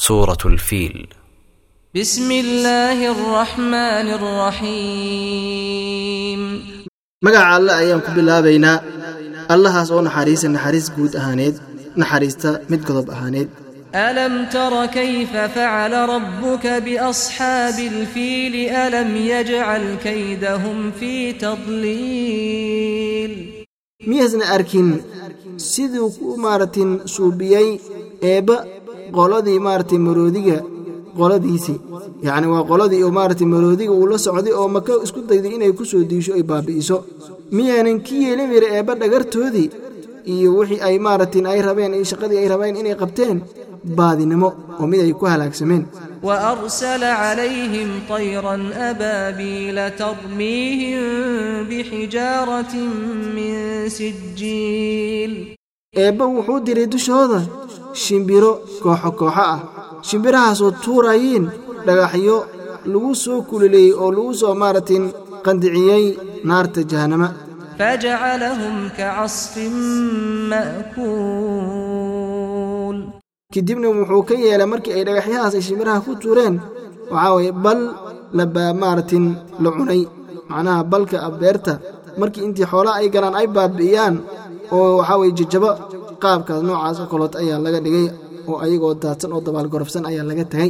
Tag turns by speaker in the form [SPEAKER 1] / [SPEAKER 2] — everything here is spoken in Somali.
[SPEAKER 1] سورة الفيل
[SPEAKER 2] بسم الله الرحمن الرحيم
[SPEAKER 3] magaca alle ayaan ku bilaabaynaa allahaas oo naxariisa naxariis guud ahaaneed naxariista mid godob ahaaneed
[SPEAKER 2] ألم تر كيف فعل ربك بأصحاب الفيل ألم يجعل كيدهم في تضليل
[SPEAKER 3] miyaasna arkin siduu ku maaratin suubiyey eebba qoladii maaragtay maroodiga qoladiisii yacni waa qoladii oo maaragtay maroodiga uu la socday oo maka isku dayday inay ku soo diisho ay baabi'iso miyaanan ki yeelin yiri eebba dhagartoodii iyo wixii ay maaragtin ay rabeen iyo shaqadii ay rabeen inay qabteen baadinimo oo mid ay ku halaagsameen
[SPEAKER 2] وأرسل عليهم طيرا أبابيل ترميهم بحجارة من سجيل
[SPEAKER 3] eebba wuxuu diray dushooda shimbiro kooxo kooxo ah. Shimbirahaasoo tuurayiin dhagaxyo lagu soo kulileeyey oo lagu soo maaratin qandiciyey naarta jahannama.
[SPEAKER 2] Jahanama
[SPEAKER 3] kadibna wuxuu ka yeelay markii ay dhagaxyahaas ay shimbiraha ku tuureen waxaa waye bal labaa maaratin la cunay. Macnaha balka abeerta markii intii xoolaha ay galaan ay baabi'iyaan oo waxaa weye jajabo qaabkaas noocaas oo kaloot ayaa laga dhigay oo ayagoo daadsan oo dabaal gorofsan ayaa laga tegay